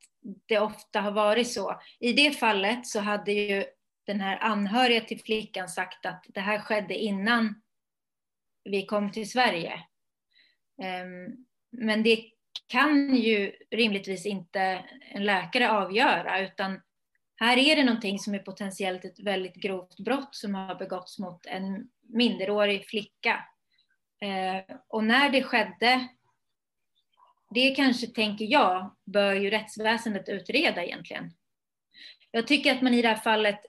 Speaker 2: det ofta har varit så. I det fallet så hade ju den här anhöriga till flickan sagt att det här skedde innan vi kom till Sverige. Ehm, men det kan ju rimligtvis inte en läkare avgöra, utan här är det någonting som är potentiellt ett väldigt grovt brott som har begåtts mot en minderårig flicka. Ehm, och när det skedde det kanske, tänker jag, bör ju rättsväsendet utreda egentligen. Jag tycker att man i det här fallet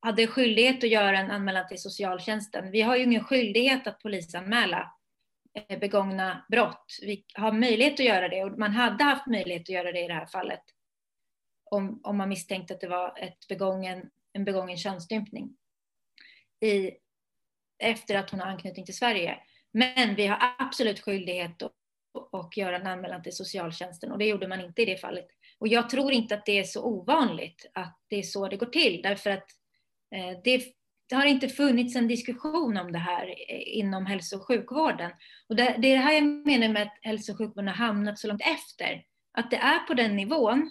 Speaker 2: hade skyldighet att göra en anmälan till socialtjänsten. Vi har ju ingen skyldighet att polisanmäla eh, begångna brott. Vi har möjlighet att göra det och man hade haft möjlighet att göra det i det här fallet. Om, om man misstänkte att det var ett begången, en begången könsstympning. I, efter att hon har anknytning till Sverige. Men vi har absolut skyldighet att och göra en anmälan till socialtjänsten och det gjorde man inte i det fallet. Och jag tror inte att det är så ovanligt att det är så det går till därför att eh, det, det, har inte funnits en diskussion om det här eh, inom hälso och sjukvården. Och det, det är det här jag menar med att hälso och sjukvården har hamnat så långt efter. Att det är på den nivån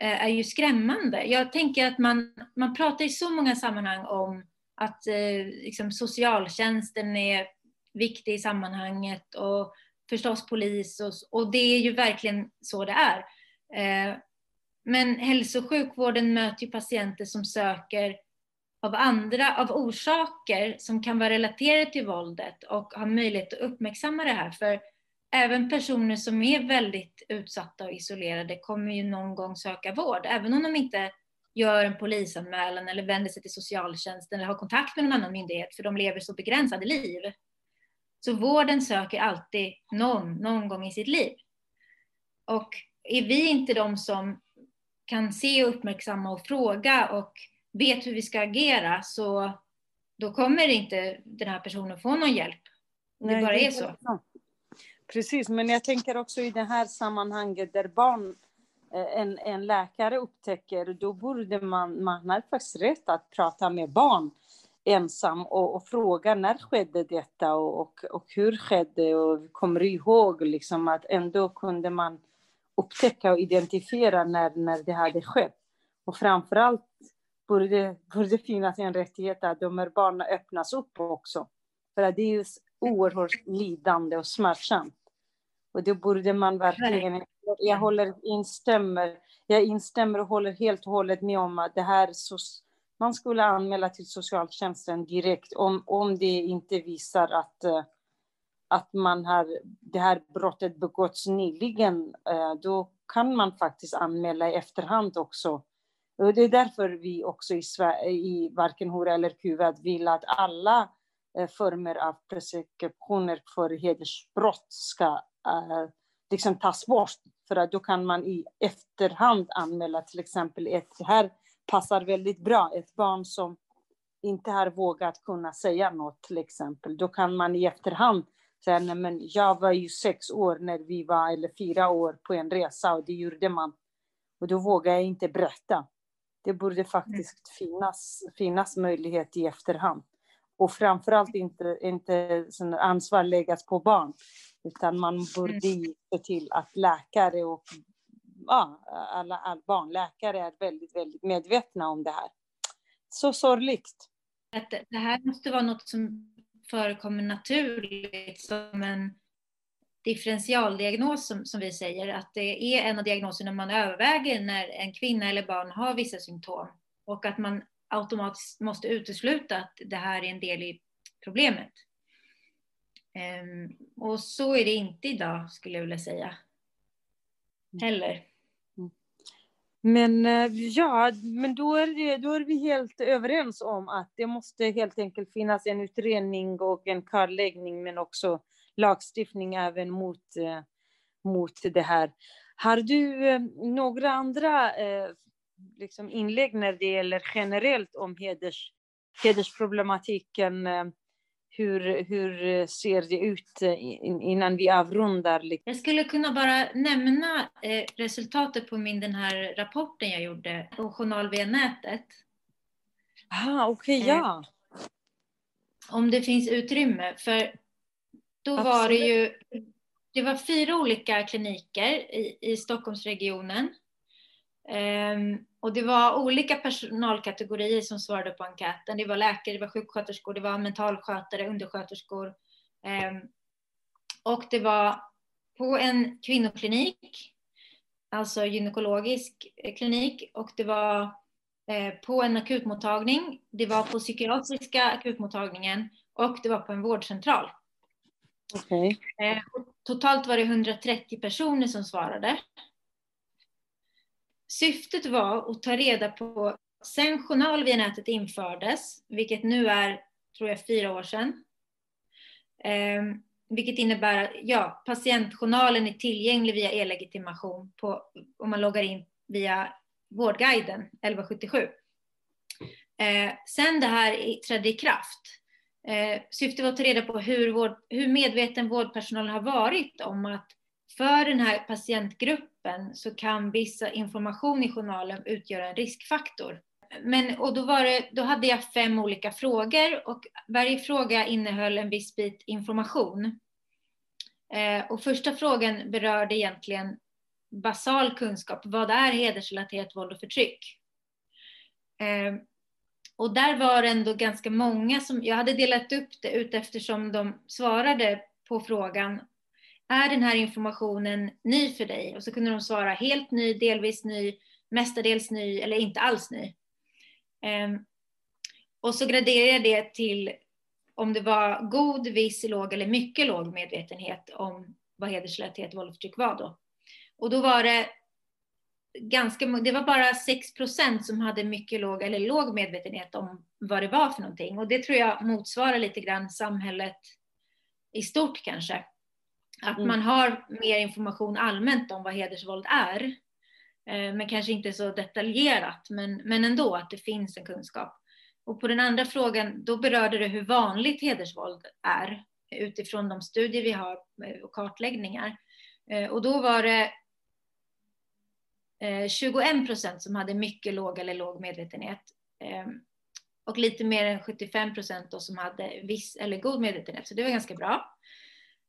Speaker 2: eh, är ju skrämmande. Jag tänker att man, man pratar i så många sammanhang om att eh, liksom socialtjänsten är viktig i sammanhanget och förstås polis och, och det är ju verkligen så det är. Eh, men hälso och sjukvården möter ju patienter som söker av andra, av orsaker som kan vara relaterade till våldet och har möjlighet att uppmärksamma det här. För även personer som är väldigt utsatta och isolerade kommer ju någon gång söka vård, även om de inte gör en polisanmälan eller vänder sig till socialtjänsten eller har kontakt med någon annan myndighet, för de lever så begränsade liv. Så vården söker alltid någon, någon gång i sitt liv. Och är vi inte de som kan se och uppmärksamma och fråga och vet hur vi ska agera, så då kommer inte den här personen få någon hjälp. Det Nej, bara det är så.
Speaker 3: Precis, men jag tänker också i det här sammanhanget där barn Eh, en, en läkare upptäcker, då borde man, man har faktiskt rätt att prata med barn ensam och, och fråga när skedde detta och, och, och hur skedde och kommer ihåg liksom att ändå kunde man upptäcka och identifiera när, när det hade skett. Och framförallt borde, borde finnas en rättighet att de här barnen öppnas upp också. För att det är ju oerhört lidande och smärtsamt. Och det borde man verkligen jag håller, instämmer, jag instämmer och håller helt och hållet med om att det här så, man skulle anmäla till socialtjänsten direkt om, om det inte visar att, eh, att man har, det här brottet begåtts nyligen. Eh, då kan man faktiskt anmäla i efterhand också. Och det är därför vi också i, Sverige, i varken hora eller kuvad vill att alla eh, former av preskriptioner för hedersbrott ska liksom tas bort. För att då kan man i efterhand anmäla till exempel ett, det här passar väldigt bra, ett barn som inte har vågat kunna säga något till exempel. Då kan man i efterhand säga, nej men jag var ju sex år när vi var, eller fyra år på en resa och det gjorde man. Och då vågar jag inte berätta. Det borde faktiskt finnas, finnas möjlighet i efterhand. Och framförallt inte, inte ansvar läggas på barn. Utan man borde mm. se till att läkare och ja, alla, alla barnläkare är väldigt, väldigt medvetna om det här. Så sorgligt.
Speaker 2: det här måste vara något som förekommer naturligt som en differentialdiagnos som, som vi säger, att det är en av diagnoserna man överväger när en kvinna eller barn har vissa symptom och att man automatiskt måste utesluta att det här är en del i problemet. Ehm, och så är det inte idag skulle jag vilja säga. Heller.
Speaker 3: Men eh, ja, men då är, det, då är vi helt överens om att det måste helt enkelt finnas en utredning och en kartläggning men också lagstiftning även mot, eh, mot det här. Har du eh, några andra liksom inlägg när det gäller generellt om heders, hedersproblematiken hur, hur ser det ut eh, innan vi avrundar?
Speaker 2: Jag skulle kunna bara nämna eh, resultatet på min, den här rapporten jag gjorde på Journal via nätet.
Speaker 3: Ah, okej, okay, ja.
Speaker 2: Eh, om det finns utrymme, för då Absolut. var det ju det var fyra olika kliniker i, i Stockholmsregionen. Um, och det var olika personalkategorier som svarade på enkäten. Det var läkare, det var sjuksköterskor, det var mentalskötare, undersköterskor. Um, och det var på en kvinnoklinik, alltså gynekologisk klinik, och det var eh, på en akutmottagning, det var på psykiatriska akutmottagningen och det var på en vårdcentral.
Speaker 3: Okay.
Speaker 2: Eh, totalt var det 130 personer som svarade. Syftet var att ta reda på, sen journal via nätet infördes, vilket nu är, tror jag, fyra år sedan, eh, vilket innebär att ja, patientjournalen är tillgänglig via e-legitimation om man loggar in via Vårdguiden 1177. Eh, sen det här trädde i kraft, eh, syftet var att ta reda på hur, vård, hur medveten vårdpersonalen har varit om att för den här patientgruppen så kan vissa information i journalen utgöra en riskfaktor. Men, och då, var det, då hade jag fem olika frågor och varje fråga innehöll en viss bit information. Eh, och första frågan berörde egentligen basal kunskap. Vad är hedersrelaterat våld och förtryck? Eh, och där var det ändå ganska många som, jag hade delat upp det ut eftersom de svarade på frågan, är den här informationen ny för dig? Och så kunde de svara helt ny, delvis ny, mestadels ny eller inte alls ny. Ehm, och så graderade jag det till om det var god, viss, låg eller mycket låg medvetenhet om vad hedersrelaterat våld och förtryck var då. Och då var det ganska, det var bara 6 procent som hade mycket låg eller låg medvetenhet om vad det var för någonting. Och det tror jag motsvarar lite grann samhället i stort kanske. Att mm. man har mer information allmänt om vad hedersvåld är. Eh, men kanske inte så detaljerat, men, men ändå att det finns en kunskap. Och på den andra frågan, då berörde det hur vanligt hedersvåld är utifrån de studier vi har eh, och kartläggningar. Eh, och då var det 21 procent som hade mycket låg eller låg medvetenhet och lite mer än 75 procent som hade viss eller god medvetenhet, så det var ganska bra.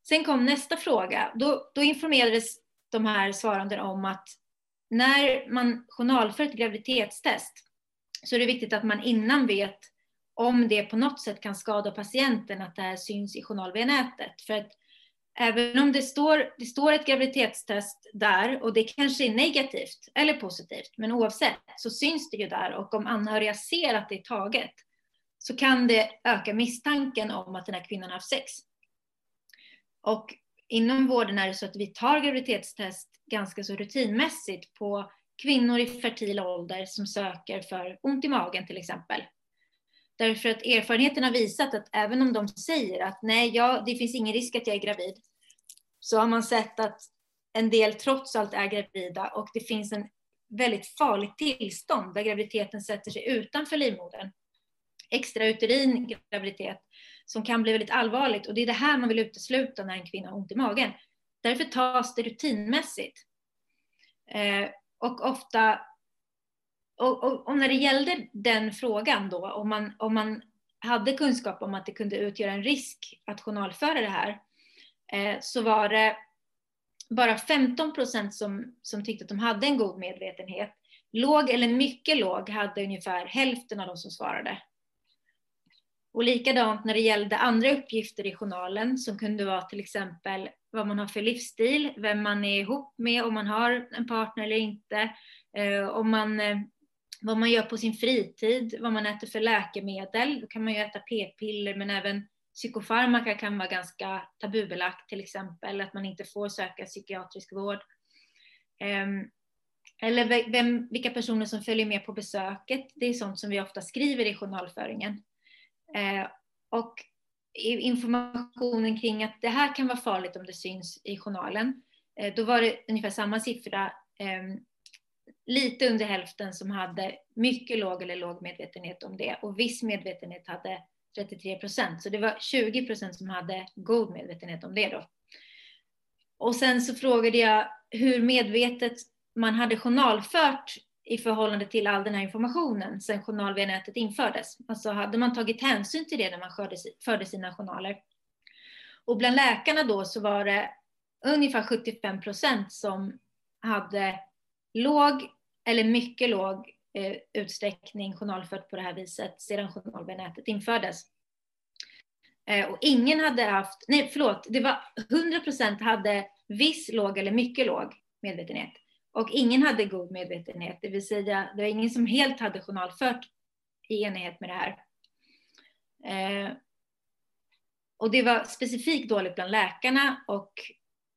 Speaker 2: Sen kom nästa fråga. Då, då informerades de här svarande om att när man journalför ett graviditetstest så är det viktigt att man innan vet om det på något sätt kan skada patienten att det här syns i journal via nätet. För att även om det står, det står ett graviditetstest där och det kanske är negativt eller positivt, men oavsett så syns det ju där och om anhöriga ser att det är taget så kan det öka misstanken om att den här kvinnan har haft sex. Och inom vården är det så att vi tar graviditetstest ganska så rutinmässigt på kvinnor i fertil ålder som söker för ont i magen till exempel. Därför att erfarenheten har visat att även om de säger att nej, ja, det finns ingen risk att jag är gravid, så har man sett att en del trots allt är gravida och det finns en väldigt farligt tillstånd där graviditeten sätter sig utanför livmodern. Extrauterin graviditet som kan bli väldigt allvarligt och det är det här man vill utesluta när en kvinna har ont i magen. Därför tas det rutinmässigt. Eh, och ofta, och, och, och, när det gällde den frågan då, om man, om man hade kunskap om att det kunde utgöra en risk att journalföra det här, eh, så var det bara 15 procent som, som tyckte att de hade en god medvetenhet. Låg eller mycket låg hade ungefär hälften av de som svarade. Och likadant när det gällde andra uppgifter i journalen som kunde vara till exempel vad man har för livsstil, vem man är ihop med, om man har en partner eller inte, eh, om man, eh, vad man gör på sin fritid, vad man äter för läkemedel. Då kan man ju äta p-piller men även psykofarmaka kan vara ganska tabubelagt till exempel, att man inte får söka psykiatrisk vård. Ehm, eller vem, vilka personer som följer med på besöket, det är sånt som vi ofta skriver i journalföringen. Eh, och informationen kring att det här kan vara farligt om det syns i journalen, eh, då var det ungefär samma siffra, ehm, lite under hälften som hade mycket låg eller låg medvetenhet om det och viss medvetenhet hade 33 procent. Så det var 20 procent som hade god medvetenhet om det då. Och sen så frågade jag hur medvetet man hade journalfört i förhållande till all den här informationen sedan journal via nätet infördes. Alltså hade man tagit hänsyn till det när man förde sina journaler. Och bland läkarna då så var det ungefär 75 procent som hade låg eller mycket låg eh, utsträckning journalfört på det här viset sedan journal via nätet infördes. Eh, och ingen hade haft, nej förlåt, det var 100 procent hade viss låg eller mycket låg medvetenhet. Och ingen hade god medvetenhet, det vill säga det var ingen som helt hade journalfört i enlighet med det här. Eh, och det var specifikt dåligt bland läkarna och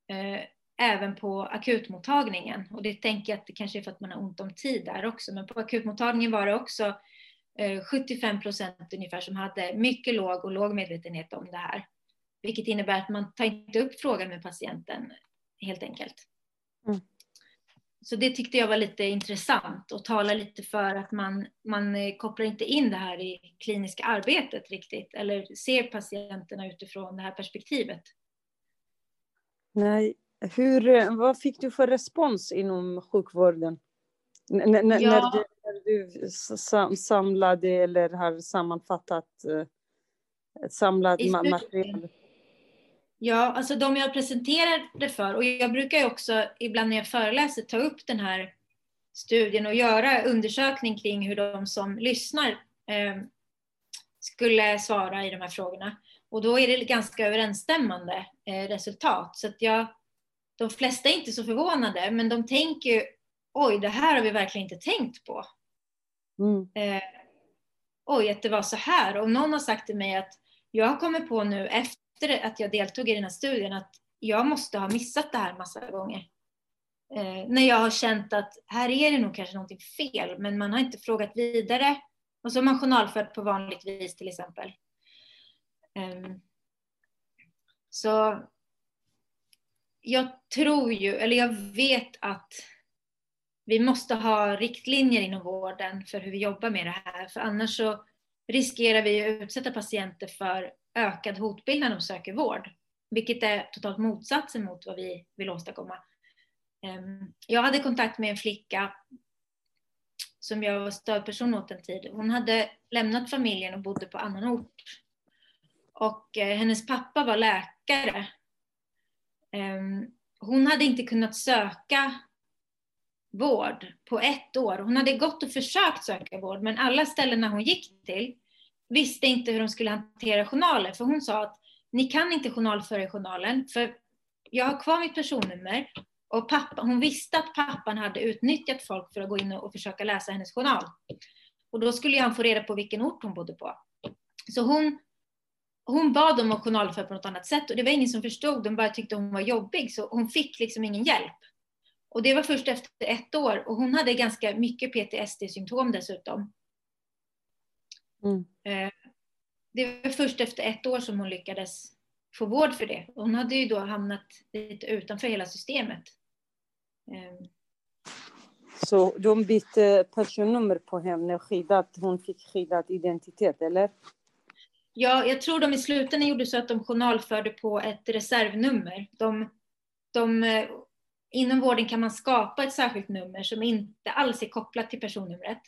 Speaker 2: eh, även på akutmottagningen. Och det tänker jag att det kanske är för att man har ont om tid där också, men på akutmottagningen var det också eh, 75 procent ungefär som hade mycket låg och låg medvetenhet om det här. Vilket innebär att man tar inte upp frågan med patienten helt enkelt. Mm. Så det tyckte jag var lite intressant och talar lite för att man, man kopplar inte in det här i kliniska arbetet riktigt eller ser patienterna utifrån det här perspektivet.
Speaker 3: Nej, hur, vad fick du för respons inom sjukvården? N ja. när, du, när du samlade eller har sammanfattat eh, samlat material?
Speaker 2: Ja, alltså de jag presenterar det för och jag brukar ju också ibland när jag föreläser ta upp den här studien och göra undersökning kring hur de som lyssnar eh, skulle svara i de här frågorna. Och då är det ganska överensstämmande eh, resultat. Så att jag, de flesta är inte så förvånade, men de tänker ju, oj, det här har vi verkligen inte tänkt på. Mm. Eh, oj, att det var så här. Och någon har sagt till mig att jag kommit på nu efter efter att jag deltog i den här studien att jag måste ha missat det här massa gånger. Eh, när jag har känt att här är det nog kanske någonting fel, men man har inte frågat vidare. Och så har man journalfört på vanligt vis till exempel. Eh, så jag tror ju, eller jag vet att vi måste ha riktlinjer inom vården för hur vi jobbar med det här, för annars så riskerar vi att utsätta patienter för ökad hotbild när de söker vård, vilket är totalt motsatsen mot vad vi vill åstadkomma. Ehm, jag hade kontakt med en flicka som jag var stödperson åt en tid. Hon hade lämnat familjen och bodde på annan ort. Och eh, hennes pappa var läkare. Ehm, hon hade inte kunnat söka vård på ett år. Hon hade gått och försökt söka vård, men alla ställen hon gick till visste inte hur de skulle hantera journaler. För hon sa att ni kan inte journalföra i journalen, för jag har kvar mitt personnummer och pappa, hon visste att pappan hade utnyttjat folk för att gå in och, och försöka läsa hennes journal. Och då skulle han få reda på vilken ort hon bodde på. Så hon, hon bad dem att journalföra på något annat sätt och det var ingen som förstod, de bara tyckte hon var jobbig så hon fick liksom ingen hjälp. Och det var först efter ett år och hon hade ganska mycket PTSD-symptom dessutom. Mm. Eh, det var först efter ett år som hon lyckades få vård för det. Hon hade ju då hamnat lite utanför hela systemet. Ehm.
Speaker 3: Så de bytte personnummer på henne, skyddat, hon fick skyddad identitet, eller?
Speaker 2: Ja, jag tror de i slutändan gjorde så att de journalförde på ett reservnummer. De, de, eh, inom vården kan man skapa ett särskilt nummer som inte alls är kopplat till personnumret.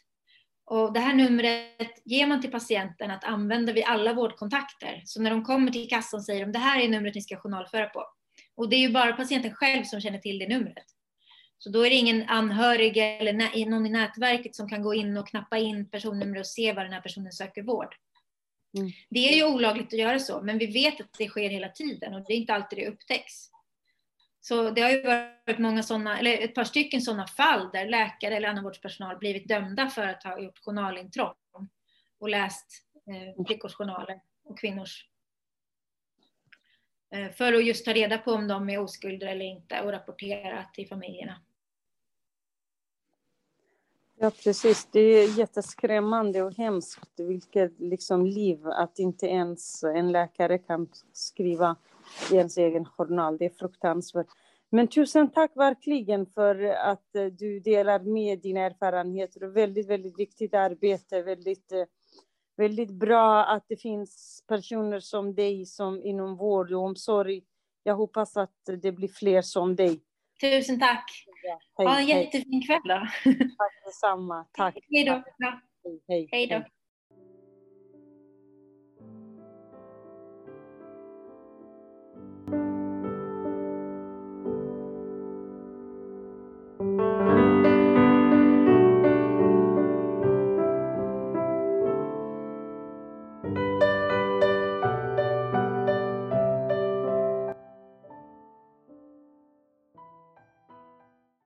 Speaker 2: Och det här numret ger man till patienten att använda vid alla vårdkontakter. Så när de kommer till kassan säger de det här är numret ni ska journalföra på. Och det är ju bara patienten själv som känner till det numret. Så då är det ingen anhörig eller någon i nätverket som kan gå in och knappa in personnumret och se var den här personen söker vård. Mm. Det är ju olagligt att göra så, men vi vet att det sker hela tiden och det är inte alltid det upptäcks. Så det har ju varit många sådana, eller ett par stycken sådana fall där läkare eller annan vårdpersonal blivit dömda för att ha gjort journalintrång och läst eh, flickors journaler och kvinnors. Eh, för att just ta reda på om de är oskulder eller inte och rapportera till familjerna.
Speaker 3: Ja, precis. Det är jätteskrämmande och hemskt vilket liksom liv att inte ens en läkare kan skriva i ens egen journal. Det är fruktansvärt. Men tusen tack verkligen för att eh, du delar med dina erfarenheter. Väldigt, väldigt viktigt arbete. Väldigt, eh, väldigt bra att det finns personer som dig som inom vård och omsorg. Jag hoppas att det blir fler som dig.
Speaker 2: Tusen tack. Ja, hej, ha en jättefin kväll då.
Speaker 3: Tack detsamma. Tack.
Speaker 2: Hej då.
Speaker 3: Hej, hej.
Speaker 2: hej då.